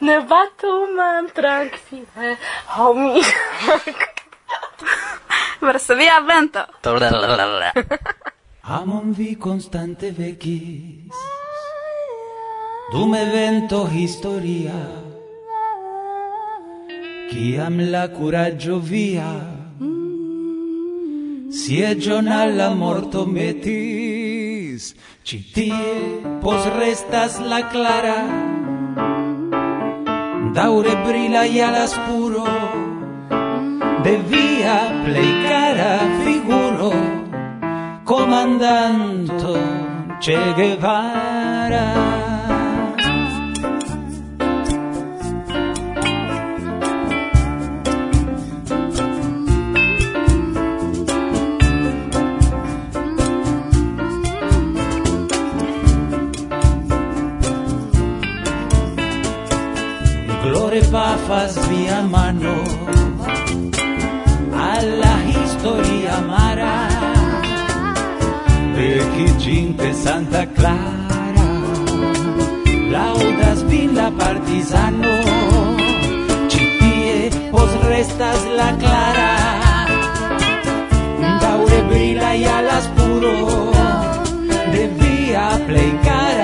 ne batu man tranquille, homi. Varsovia vento. Amon vi constante vecis, dum evento historia, ciam la curaggio via, siegion alla morto metis, Ci tie pos restas la clara. Daure brila ia la spuro De via plei cara figuro Comandanto Che Guevara. pafas via mano. Alla historia amara Pekicinte Santa Clara Laudas vin la partizano Citie pos restas la clara. Daure brila y alas puro. De via plei cara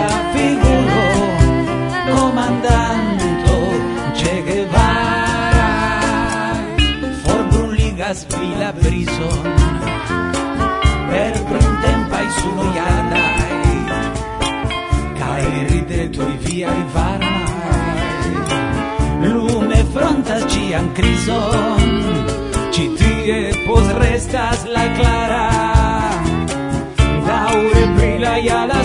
sian crison Ci tie pos restas la clara. Daure brila ia la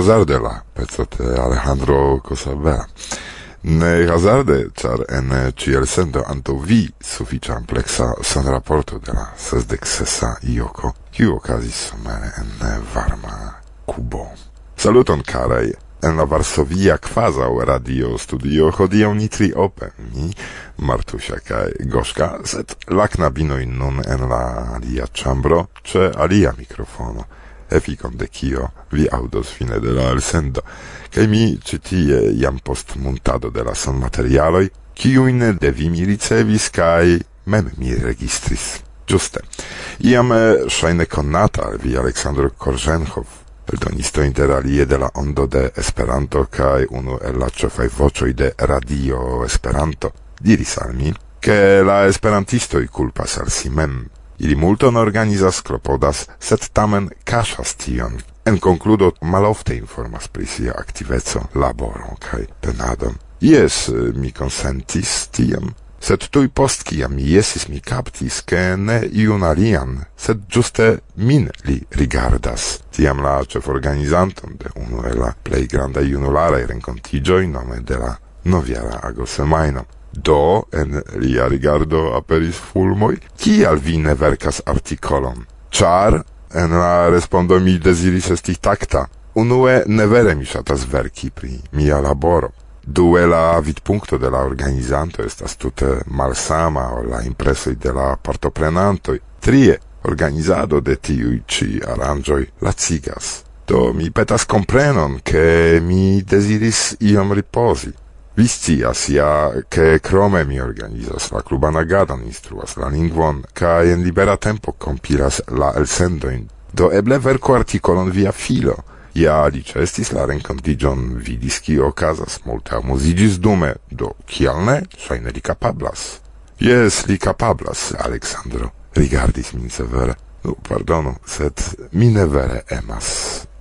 Hazardela, pezzat eh, Alejandro Cosabella. Ne hazarde, char en eh, ciel sendo anto vi suficia amplexa san rapporto de la sesdec sesa ioco, kiu ocasis somere en eh, varma cubo. Saluton, carei! En la Varsovia quasau radio studio hodiau ni tri ope, mi, Martusia kaj Goszka, sed la knabinoj nun en la alia chambro, czy alia mikrofono efikon de kio vi audos fine de la elsendo, kaj mi ĉi tie jam post montado de la sonmaterialoj, kiujn de vi mi ricevis kaj mem mi registris. Ĝuste, iam eh, ŝajne konata al vi Aleksandro Korzenhov, eldonisto interalie de la ondo de Esperanto kaj unu el la ĉefaj voĉoj de Radio Esperanto, diris al mi, ke la esperantistoj kulpas al si mem. Ili multon organizas, klopodas, sed tamen kaŝas tion. En konkludo malofte informas pri sia aktiveco, laboro kaj penadon. Jes, mi konsentis tiam, sed tuj post kiam mi jesis mi kaptis, ke ne iun alian, sed ĝuste min li rigardas. Tiam la ĉeforganizanton de unu el la plej grandaj junularaj renkontiĝoj nome de la novjara agosemajno. Do en lia rigardo aperis fulmoi, kial vi ne vercas artikolon? Char, en la respondo mi desiris esti takta. Unue ne vere mi shatas verki pri mia laboro. Due la vidpunkto de la organizanto estas tute malsama o la impresoi de la partoprenantoi. Trie, organizado de tiuj aranjoi aranĝoj lacigas. Do mi petas comprenon, che mi desiris iom riposi. Vi scias ja, che crome mi organizas la cluban agadon, instruas la lingvon, ca en libera tempo compilas la elsendoin. do eble verco articolon via filo. Ja li ĉeestis la rencontigion vidis kio ocasas, multe amusigis dume, do kial ne? Ŝajne li capablas. Yes, li capablas, Alexandro, rigardis min severe. Nu, pardonu, sed mi ne vere emas,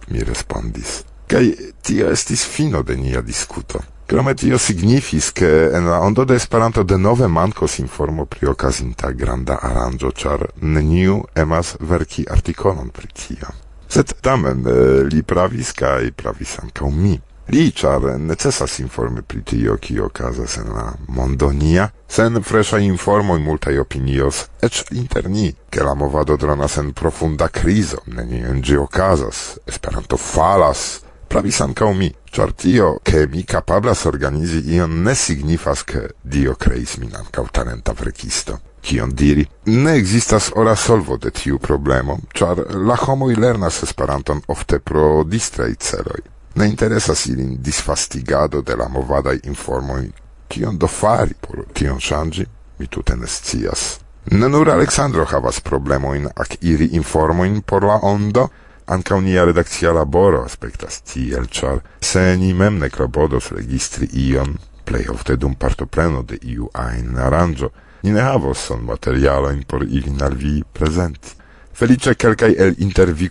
mi respondis. Kaj tio estis fino de nia discuto. Krome tio signifis, che en la ondo de Esperanto denove mancos informo pri okazinta granda aranĝo, ĉar neniu emas verki artikolon pri tio. Sed tamen eh, li pravis kaj pravis ankaŭ mi. Li ĉar necesas informi pri tio, kio okazas en la mondonia, sen freŝaj informoj multaj opinios, eĉ inter ni, ke la movado dronas en profunda krizo, en ĝi okazas, Esperanto falas, Pravis ancao mi, char tio, che mi capablas organizi ion ne signifas che Dio creis min ancao talenta vrecisto. Kion diri? Ne existas ora solvo de tiu problemo, char la homoi lernas Esperanton ofte pro distrei celoi. Ne interesas ilin disfastigado de la movadai informoi. Kion do fari por tion ŝanĝi? Mi tute ne scias. Ne nur Alexandro havas problemoin ak iri informoin por la ondo, anca unia redakcia laboro aspectas tiel, char se ni mem ne klopodos registri ion, plei ofte dum partopreno de iu ain aranjo, ni ne havos son materialojn por ilin al vi presenti. Felice kelkaj el inter vi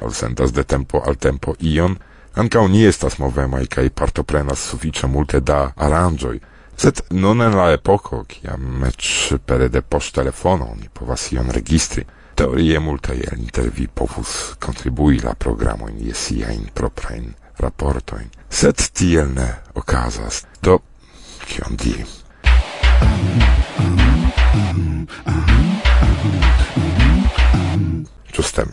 al sentas de tempo al tempo ion, anca ni estas movemai cae partoprenas sufiĉe multe da aranjoi, sed non en la epoco, ciam mec pere de post telefono, ni povas ion registri, Teorie multa el vi povus contribui la programo in sia in propria in rapporto in sed tiel ne okazas. Do, kion di Ĝuste,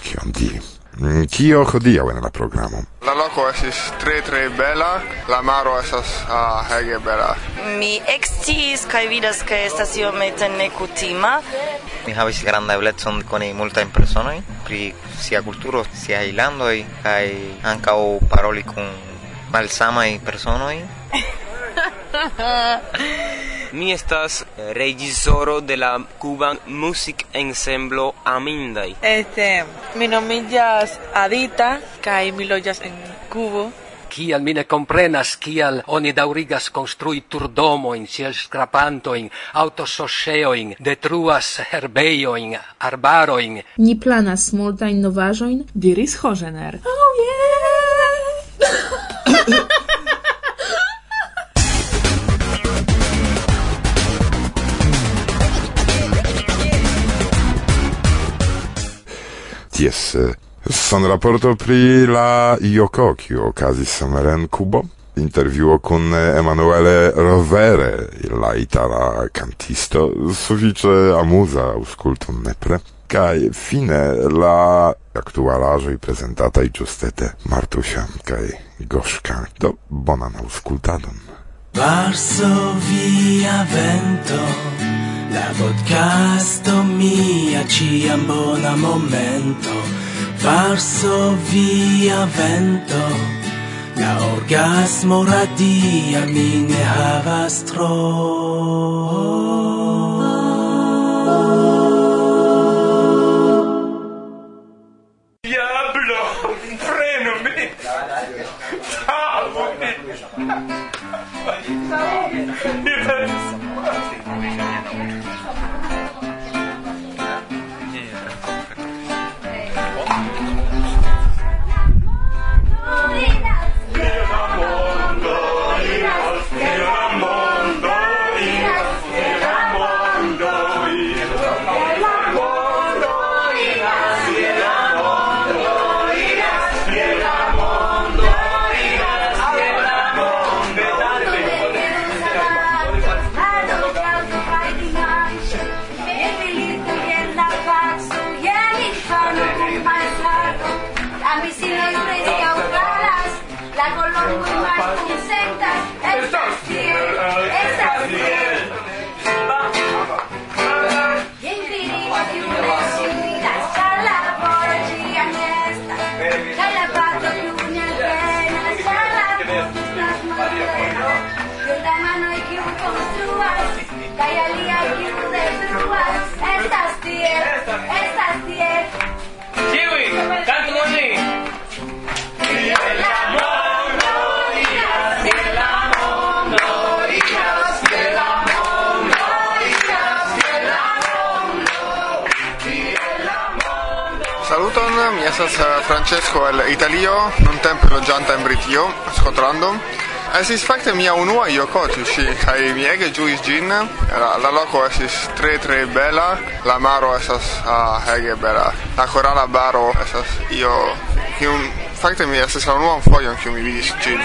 kion di? Mm, kio hodiaŭ en la programo? La loko estis tre tre bela, la maro estas ah, hege bela. Mi eksciis kaj vidas ke estas iomete nekutima. Mi havis granda eblecon koni multajn personojn pri sia kulturo, siaj landoj kaj ankaŭ paroli kun malsamaj personoj. Mi estas regisoro de la Cuban Music Ensemble Amindai. Este, mi nomigas Adita, kai mi loĝas en Cubo kial mi ne comprenas kial oni daurigas construi turdomoin, ciel scrapantoin, autososeoin, detruas herbeioin, arbaroin. Ni planas multain novajoin, diris Hogener. Oh yeah! Jes. Son raporto pri la Ioko, kiu okazis somere en Kubo. Interviuo kun eh, Emanuele Rovere, la itala cantisto, sufiĉe amuza aŭskulton nepre. Kaj fine la aktualaĵoj prezentataj ĝustete Martusia kaj Goŝka. Do bonan aŭskultadon. Varsovia vento La podcasto mia ciam bona momento. Varso via vento. La orgasmo radia mi ne havas tro. Mi estas Francesco el Italio, nun tempe loĝanta en Britio, Skotlando. Esis fakte mia unua ioko tiu ĉi, kaj mi ege ĝuis ĝin. La, la loko estis tre tre bela, la maro estas ah, ege bela. La korala baro estas io kiun fakte mi estas la unuan fojon kiu mi vidis ĝin.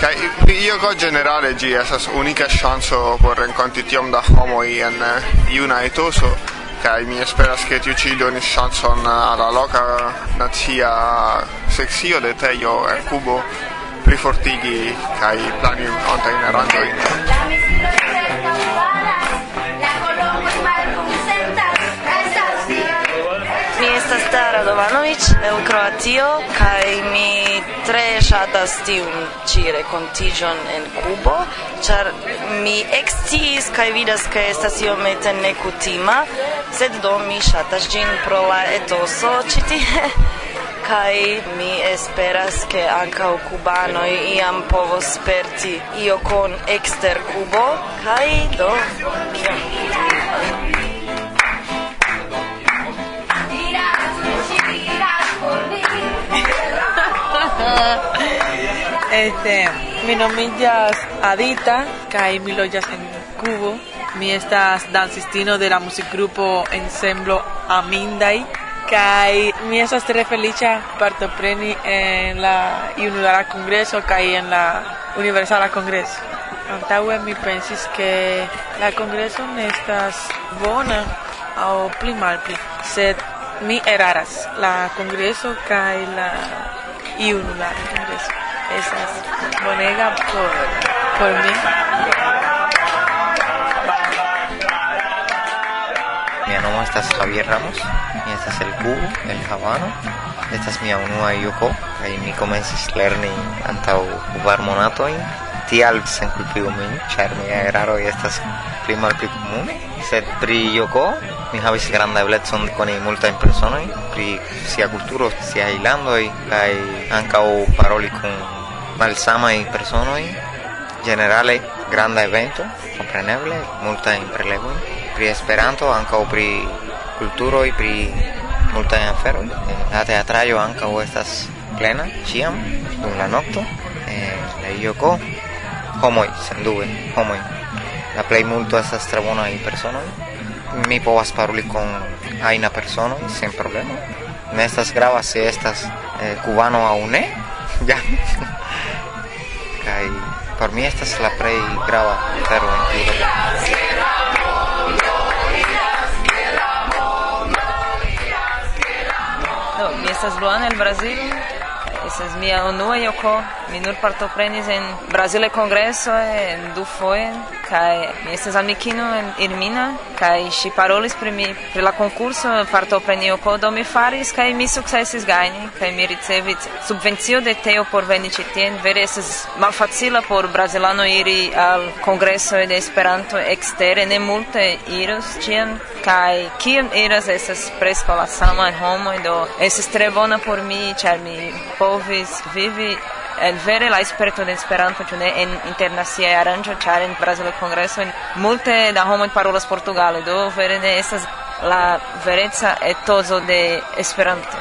Kaj ioko ĝenerale ĝi estas unika ŝanco por renkonti tiom da homoj en juna etoso. kai mi esperas ke tiu ĉi donis ŝancon al la loka nacia sekcio de tejo en Kubo plifortigi kaj plani antajn aranĝojn. Jovanovic el Kroatio kaj mi tre ŝatas tiun ĉi renkontiĝon en Kubo ĉar mi eksciis kaj vidas ke estas iomete nekutima sed do mi ŝatas ĝin pro la etoso ĉi tie kaj mi esperas ke ankaŭ kubanoj iam povos sperti io kon ekster Kubo kaj do Este, mi nombre es Adita, caí milo jazz en cubo. Mi estas dancistino de la music grupo Ensemblo Amindai. Caí mi esas tres felices parto preni en la Unidad al Congreso, caí en la Universal al Congreso. Antawe mi pensis que la Congreso en estas bona o pli sed mi eraras la Congreso cae la y un lugar de congreso. Esas bodegas por, por mí. Mi anoma esta es Javier Ramos, y esta es el cubo, el habano. Esta es mi aunua Yoko, y mi comences learning antau barmonatoin. Tial sen culpigo min, char mi agraro y estas pli malpli komune. Sed pri Joko mi havis granda eblecon koni multajn personojn pri sia kulturo, siaj landoj kaj ankaŭ paroli kun malsamaj personoj. Generale granda evento, kompreneble, multajn prelegojn pri Esperanto, ankaŭ pri kulturoj, pri multaj aferoj. La teatraĵo ankaŭ estas plena ĉiam dum la nokto. En la homoj, sendube, homoj la Playmobil è stata buona persona. Mi può parlare con una persona senza problema. Nestas gravas se estas eh, cubano a une. Ja. Kaj por mi estas la plej grava tero en mi estas Luana el Brasil, estas mia unua joko Mi nur partoprenis en Brazile Kongreso en du foje kaj mi estas amikino en Irmina kaj ŝi parolis pri mi pri la konkurso partoprenio ko do mi faris kaj mi sukcesis gajni kaj mi ricevis subvencio de teo por veni ĉi tien. Vere estas malfacila por brazilano iri al kongreso de Esperanto ekstere ne multe iros ĉiam kaj kiam iras estas preskaŭ la sama en homoj do estas tre bona por mi ĉar mi povis vivi en vere la esperto de Esperanto, ĉu ne en internacia aranĝo, ĉar en Brazila kongreso multe da homoj parolas portugale, do vere ne estas la vereca etozo de Esperanto.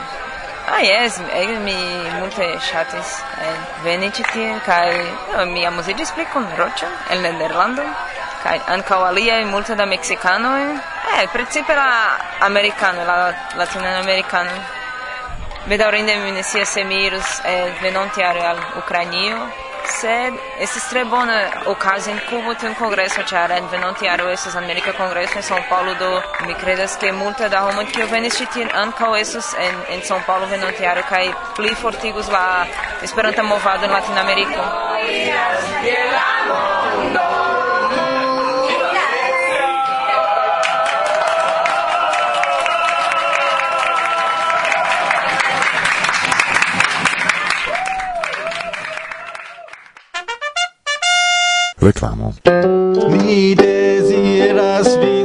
Ah, yes, ege mi multe ŝatis eh, veni ĉi tie, kaj no, mi amuziĝis pli kun Roĉo el Nederlando kaj ankaŭ aliaj multe da meksikanoj, eh, precipe la amerikanoj, la latinamerikanoj bedaŭrinde mi ne scias se mi irus eh, venontjare al Ukrainio, sed estis tre bona okazo en Kubo tiun kongreso, ĉar en venontjaro estas Amerika Kongreso en São Paulo, do mi kredas ke multe da homoj kiu venis ĉi tien ankaŭ estos en, en São Paulo venontjaro kaj pli fortigus la Esperanta movado en Latinameriko. Reklamo. Mi deziras vi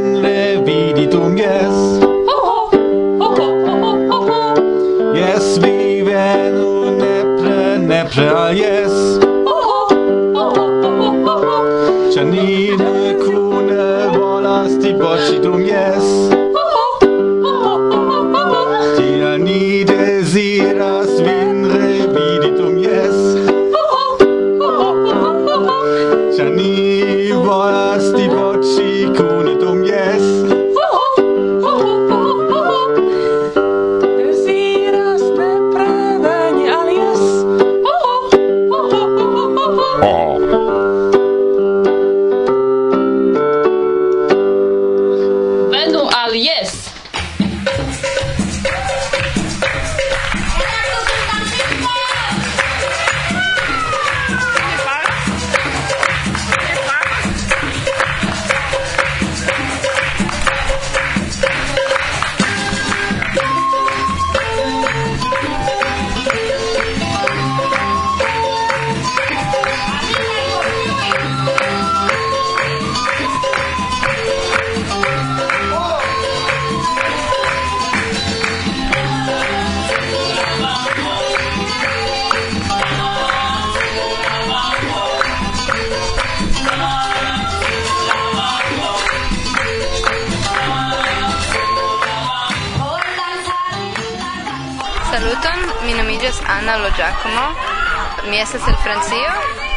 mi estas el Francio,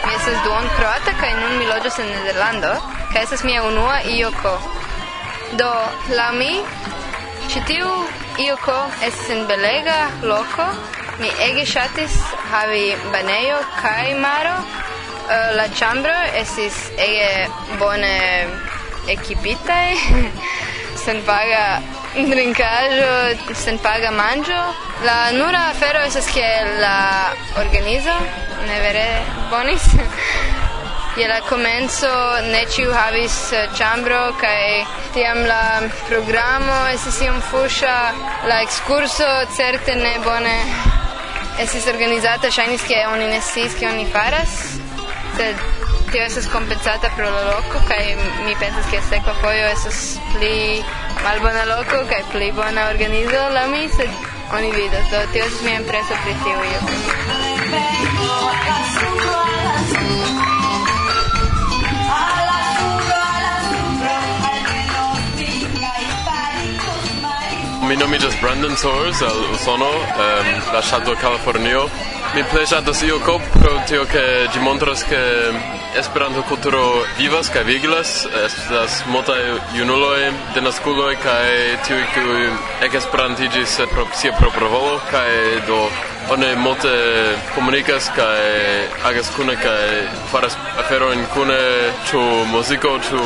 mi estas duon croata, kaj nun mi loĝas en Nederlando, kaj estas mia unua ioko. Do, la mi, ĉi tiu ioko estas en belega loko, mi ege ŝatis havi banejo kaj maro, uh, la ĉambro estis ege bone ekipitaj, senpaga drinkaĵo, senpaga manĝo. La nura afero estas ke la organizo ne vere bonis. Je la komenco ne ciu havis eh, chambro kaj tiam la programo estis iom fuŝa, la ekskurso certe ne bone estis organizata, ŝajnis ke oni ne sciis kion oni faras, sed tio estas kompensata pro la loko kaj mi pensas ke sekva fojo estas pli malbona loko kaj pli bona organizo la mi, sed oni vidas, do tio estas mia impreso pri tiu Mi nomiĝas Brandon Torres el Usono, um, la ŝtato Kalifornio. Mi pleŝatas IOCOP pro tio ke ĝi montras ke Esperanto-kulturo vivas kaj viglas. Estas multaj junuloj, denaskuloj kaj tiuj, kiuj ekesperantiĝis pro sia propra volo kaj do oni multe komunikas kaj agas kune kaj faras aferojn kune ĉu muziko ĉu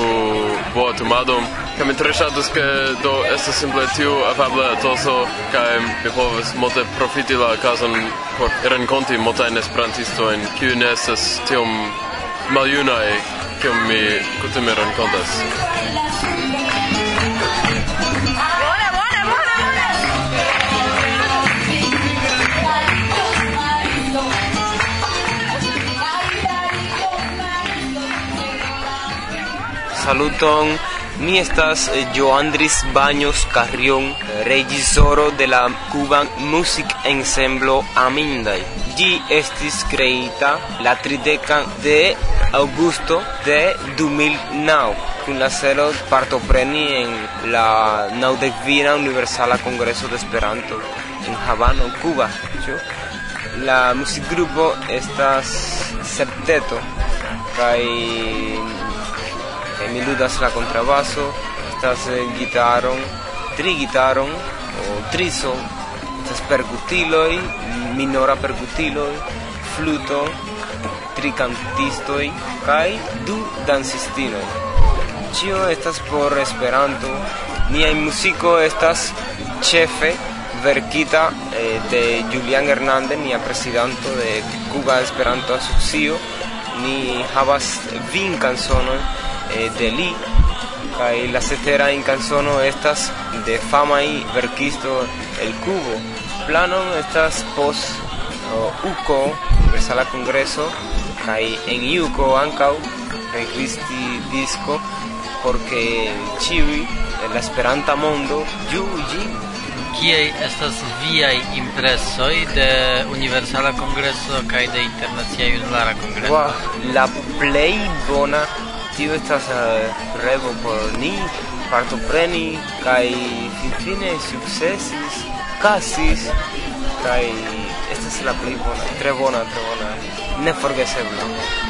boatumado kaj mi tre ŝatus ke do estas simple tiu afabla etoso kaj mi povas multe profiti la okazon por renkonti multajn esperantistojn kiuj ne estas tiom maljunaj kiom mi kutime renkontas. saluton. Mi estas eh, Joandris Baños Carrión, regisoro de la Cuban Music Ensemblo Amindai. Gi estis creita la trideca de Augusto de 2009 kun la celo partopreni en la naŭdekvina Universala Kongreso de Esperanto en Havano, Cuba. Ĉu? La musikgrupo estas septeto kaj kaj mi ludas la kontrabaso, estas gitaron, tri gitaron o triso, estas perkutiloj, minora perkutiloj, fluto, tri kantistoj kaj du dancistinoj. Ĉio estas por Esperanto. Nia muziko estas ĉefe verkita eh, de Julián Hernández, nia presidanto de Cuba Esperanto Asocio. Ni havas vin eh, de li kaj la cetera en canzono estas de famaj verkisto el Cubo. Planon estas post uh, UCO, Universala Kongreso, kaj en UCO ankaŭ registi disco porque en la Esperanta mondo ĝin Kiaj estas viaj impresoj de Universala Kongreso kaj de Internacia Junulara Kongreso? Wow, la plej bona tio estas uh, revo por ni partopreni kaj finfine sukcesis kasis kaj estas la pli bona tre bona tre bona neforgesebla.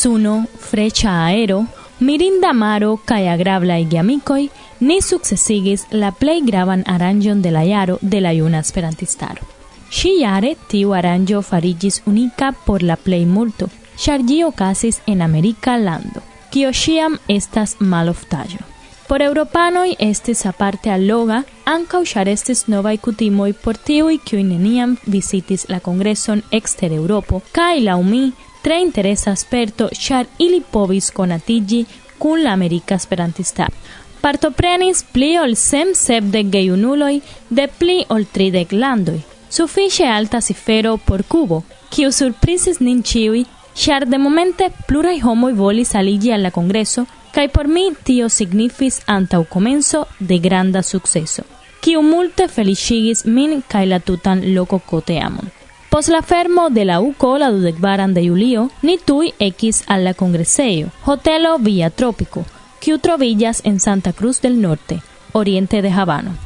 Matsuno, Frecha Aero, mirinda Mirindamaro, Cayagrabla y Giamicoi, ni successigis la play graban aranjon de la jaro de la juna esperantistaro. Shiare tiu aranjo farigis unica por la play multo, char ocasis en America lando, kio shiam estas maloftajo. Por europanoj estis aparte alloga ankaŭ ĉar estis novaj kutimoj por tiuj kiuj neniam vizitis la kongreson ekster Eŭropo kaj laŭ tre interesa sperto, char ili povis conatigi cun la America Esperantista. Partoprenis pli ol sem sepdec geiunuloi de pli ol tridec landoi. Suffice alta cifero por cubo, kiu surprisis nin ciui, char de momente plurai homoi volis aligi al la congreso, cae por mi tio signifis antau comenzo de granda successo, kiu multe felicigis min cae la tutan loco coteamon. Poslafermo de la UCO la dudecbaran de Julio, ni tui ex alla congreseio, hotelo via trópico, Villas en Santa Cruz del Norte, oriente de Habano.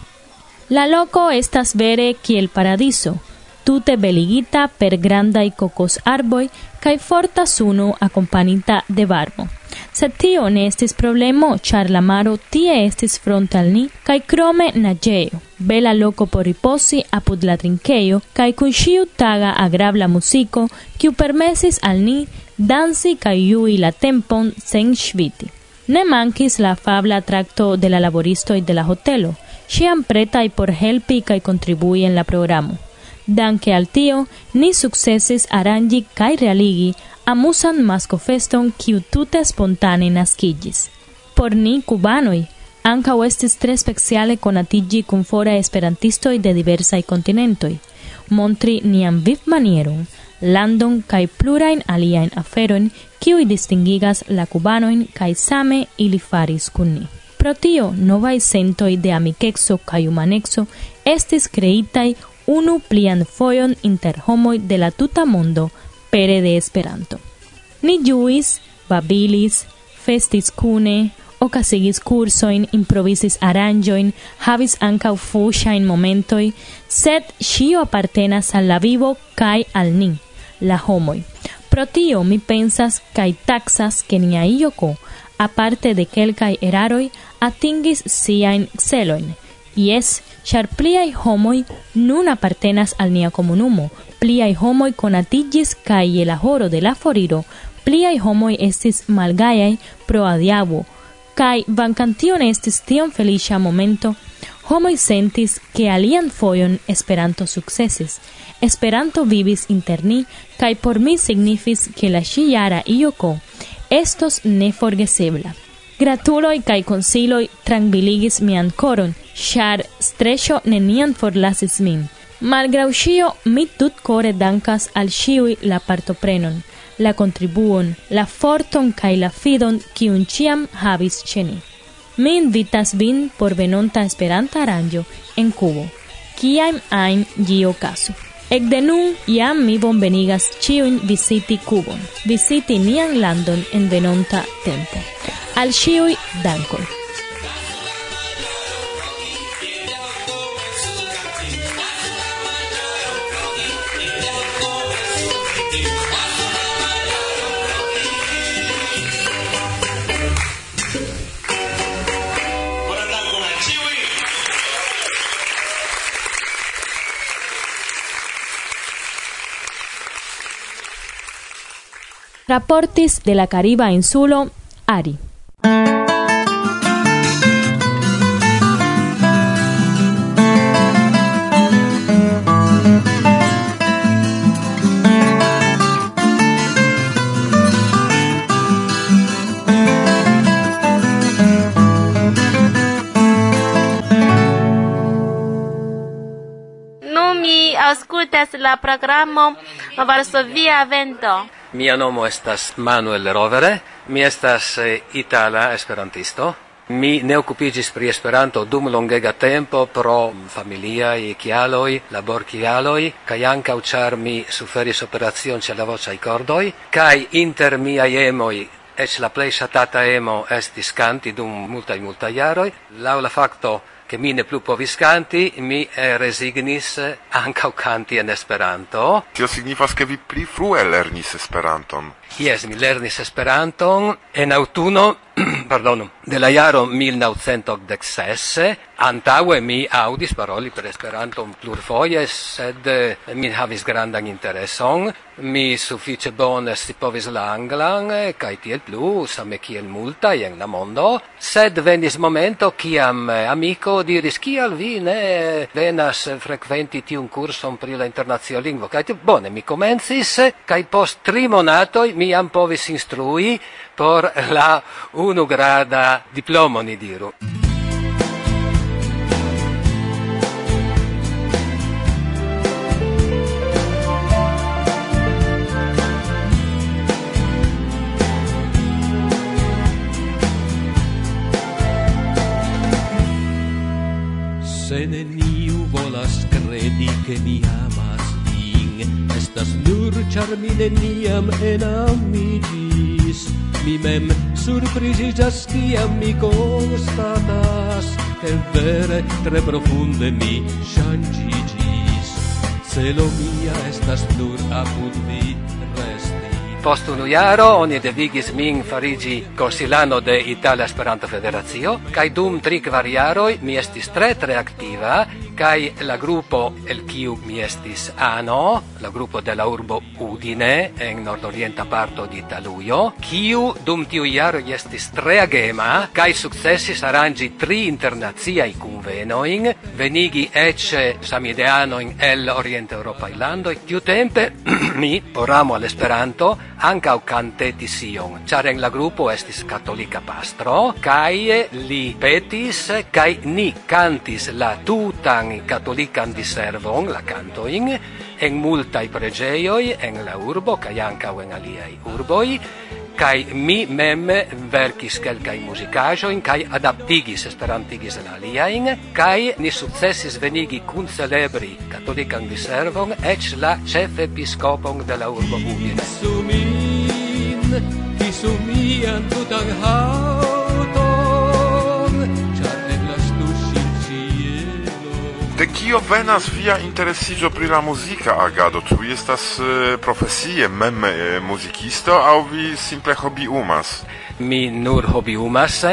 La loco estas vere el paradiso, tute beligita per granda y cocos arboi, caifortas uno a acompanita de barbo. sed tio ne estis problemo, ĉar la maro tie estis fronte al ni, kaj krome naĝejo, bela loko por riposi apud la trinkejo, kaj kun ĉiu taga agrabla muziko, kiu permesis al ni dansi kaj ĝui la tempon sen ŝviti. Ne mankis la fabla trakto de la laboristoj de la hotelo, ĉiam pretaj por helpi kaj kontribui en la programo. Danke al tio, ni sukcesis aranĝi kaj realigi amusan mascofeston kiu tute spontane naskiĝis. Por ni kubanoj ankaŭ estis tre speciale konatiĝi kun fora esperantistoj de diversaj kontinentoj, montri nian vivmanieron, landon kaj plurajn aliajn aferojn kiuj distingigas la kubanojn kaj same ili faris kun ni. Pro tio novaj sentoj de amikeco kaj humanekso estis kreitaj unu plian fojon inter homoj de la tuta mondo pere de Esperanto. Ni juis, babilis, festis cune, ocasigis cursoin, improvisis aranjoin, havis ancau fusiain momentoi, sed scio apartenas al la vivo cae al ni, la homoi. Pro tio mi pensas cae taxas che nia ioco, aparte de quelcae eraroi, atingis siain celoin, Yes, char pliai homoi nun apartenas al nia comunumo, pliai homoi conatigis cae je la horo de la foriro, pliai homoi estis malgaiai pro adiabo, cae vancantio ne estis tion felicia momento, homoi sentis ke alian foion Esperanto successis. Esperanto vivis interni, cae por mi signifis ke la sciara ioko estos neforgesebla. Gratuloj kaj konsiloj trankviligis mian koron, char strecho nenian forlasis min. Malgrau ĉio, mi tutkore dankas al ĉiuj la partoprenon, la kontribuon, la forton kaj la fidon kiun ĉiam havis ĉe ni. Mi invitas vin por venonta Esperanta aranĝo en Kubo. Kiam ajn ĝi okazu. Ekde nun jam mi bonvenigas ĉiujn visiti Kubon, visiti nian landon en venonta tempo. Al ĉiuj dankon! Raportis de la Cariba insulo Ari. Aŭskultas la programo Varsovia Vento. Mia nomo estas Manuel Rovere, mi estas eh, itala esperantisto. Mi ne occupigis pri Esperanto dum longega tempo pro familiai chialoi, labor chialoi, cae ancau char mi suferis operazion ce la vocai cordoi, kai inter miai emoi Ec la plei satata emo estis canti dum multai multai jaroi, lau la facto che mi ne plu povis canti, mi eh, resignis eh, ancau canti en Esperanto. Tio signifas che vi pli frue lernis Esperanton. Yes, mi lernis Esperanton en autuno, pardonu, de la jaro 1986. Antaue mi audis paroli per Esperanton plurfoje, sed eh, mi havis grandan intereson. Mi suffice bone scipovis la anglan, eh, kaj tiel plu, same kiel multaj en la mondo. Sed venis momento kiam eh, amiko diris, kial vi ne venas frekventi tiun kurson pri la internacia lingvo. Kaj bone, mi komencis, kaj post tri monatoj mi mi pove si instrui per la unograda diploma, ni diru. Se neniu volas credi che mi ama estas nur char mi neniam enamigis mi mem surprizigas kiam mi constatas che vere tre profunde mi ŝanĝiĝis. Celo mia estas nur apud vi resti. Post unu jaro oni devigis min farigi consilano de Itala Esperanto Federacio, kaj dum tri kvar jaroj mi estis tre tre aktiva kai la gruppo el kiu mi estis ano, la gruppo de la urbo Udine en nordorienta parto di Italujo, kiu dum tiu jaro estis tre agema kai sukcesis arangi tri internaciai convenoin, venigi ecce samideanoin el oriente Europa ilando, e tiu tempe mi oramo al Esperanto ankaŭ cantetis ion, char en la gruppo estis katolika pastro, kai li petis, kai ni cantis la tutan propran catolican diservon, la cantoin, en multai pregeioi, en la urbo, cae ancau en aliei urboi, kai mi mem verkis kelkaj muzikaĵojn kaj adaptigis esperantigis la aliajn kaj ni sukcesis venigi kun celebri katolikan diservon eĉ la ĉefepiskopon de la urbo Udine. Kisu min, kisu mian tutan De kio venas via interesiĝo pri la muzika agado? Ĉu vi estas profesie mem muzikisto aŭ vi simple hobiumas? Mi nur hobiumas.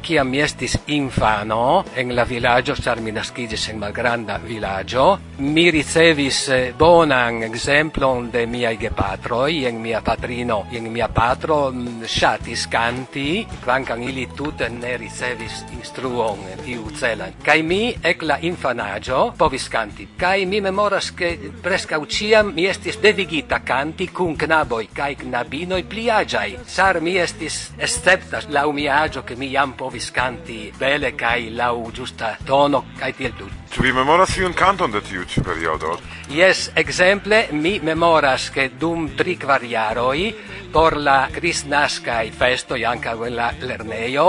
Kiam mi estis infano en la vilaĝo, ĉar mi naskiĝis en malgranda vilaĝo, mi ricevis eh, bonan exemplon de miai gepatroi, en mia patrino, en mia patro mm, shatis canti, quancam ili tute ne ricevis instruon tiu celan. Kai mi, ec la infanaggio, povis canti. Kai mi memoras che prescau ciam mi estis devigita canti cun knaboi, kai knabinoi pliagiai. Sar mi estis esceptas lau mia agio, che mi jam povis canti bele, kai lau giusta tono, cai tiel tut. Ĉu vi memoras iun kanton de tiu ĉi periodo? Yes, exemple, mi memoras che dum tri kvar jaroj por la kristnaskaj festoj ankaŭ en la lernejo,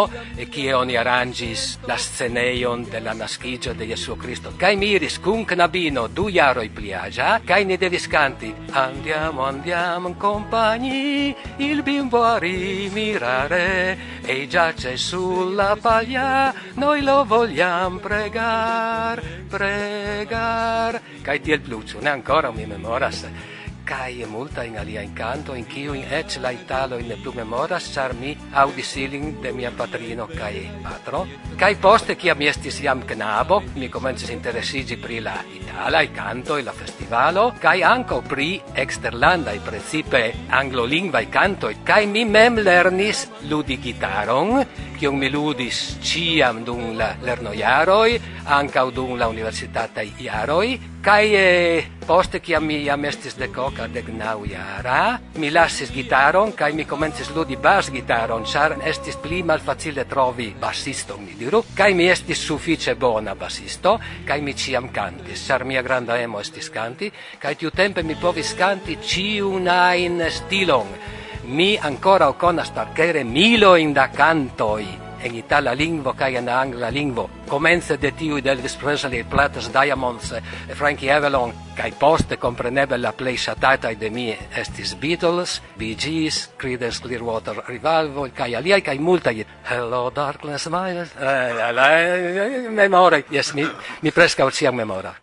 kie oni aranĝis la sceneion de la naskiĝo de Jesuo Kristo. Kaj mi iris kun knabino du jaroj pliaja, kaj ni devis kanti Andiamo, andiamo in compagni, il bimbo a rimirare e giace sulla paglia, noi lo vogliamo pregare pregar. Kaj tiel plu ĉu ne ancora mi memoras. Kai multa in alia incanto in kiu in ec la italo in plu memoras char mi audis ilin de mia patrino kai patro. Kai poste kia mi estis iam knabo mi komencis interesigi pri la itala i canto e la festivalo kai anco pri exterlanda i principe anglolingva i canto kai mi mem lernis ludi gitaron kion mi ludis ciam dum la lernoiaroi, ankaŭ dum la universitataj iaroi, kaj eh, poste kiam mi jam estis de na jara, mi lassis gitaron kai mi komencis ludi bas gitaron, char estis pli mal facile trovi bassisto, mi diru, kai mi estis suffice bona bassisto kai mi ciam cantis, char mia granda emo estis kanti, tiu tempe mi povis kanti ciunain stilon, mi ancora o conas parcere milo in da cantoi en itala lingvo kaj en angla lingvo komence de tiu de Elvis Presley Platters Diamonds Frankie Avalon kaj poste kompreneble la plej ŝatataj de mi estis Beatles Bee Gees Creedence Clearwater Revival kaj aliaj kaj multaj Hello Darkness My eh, eh, eh, memore yes mi mi preskaŭ ĉiam memora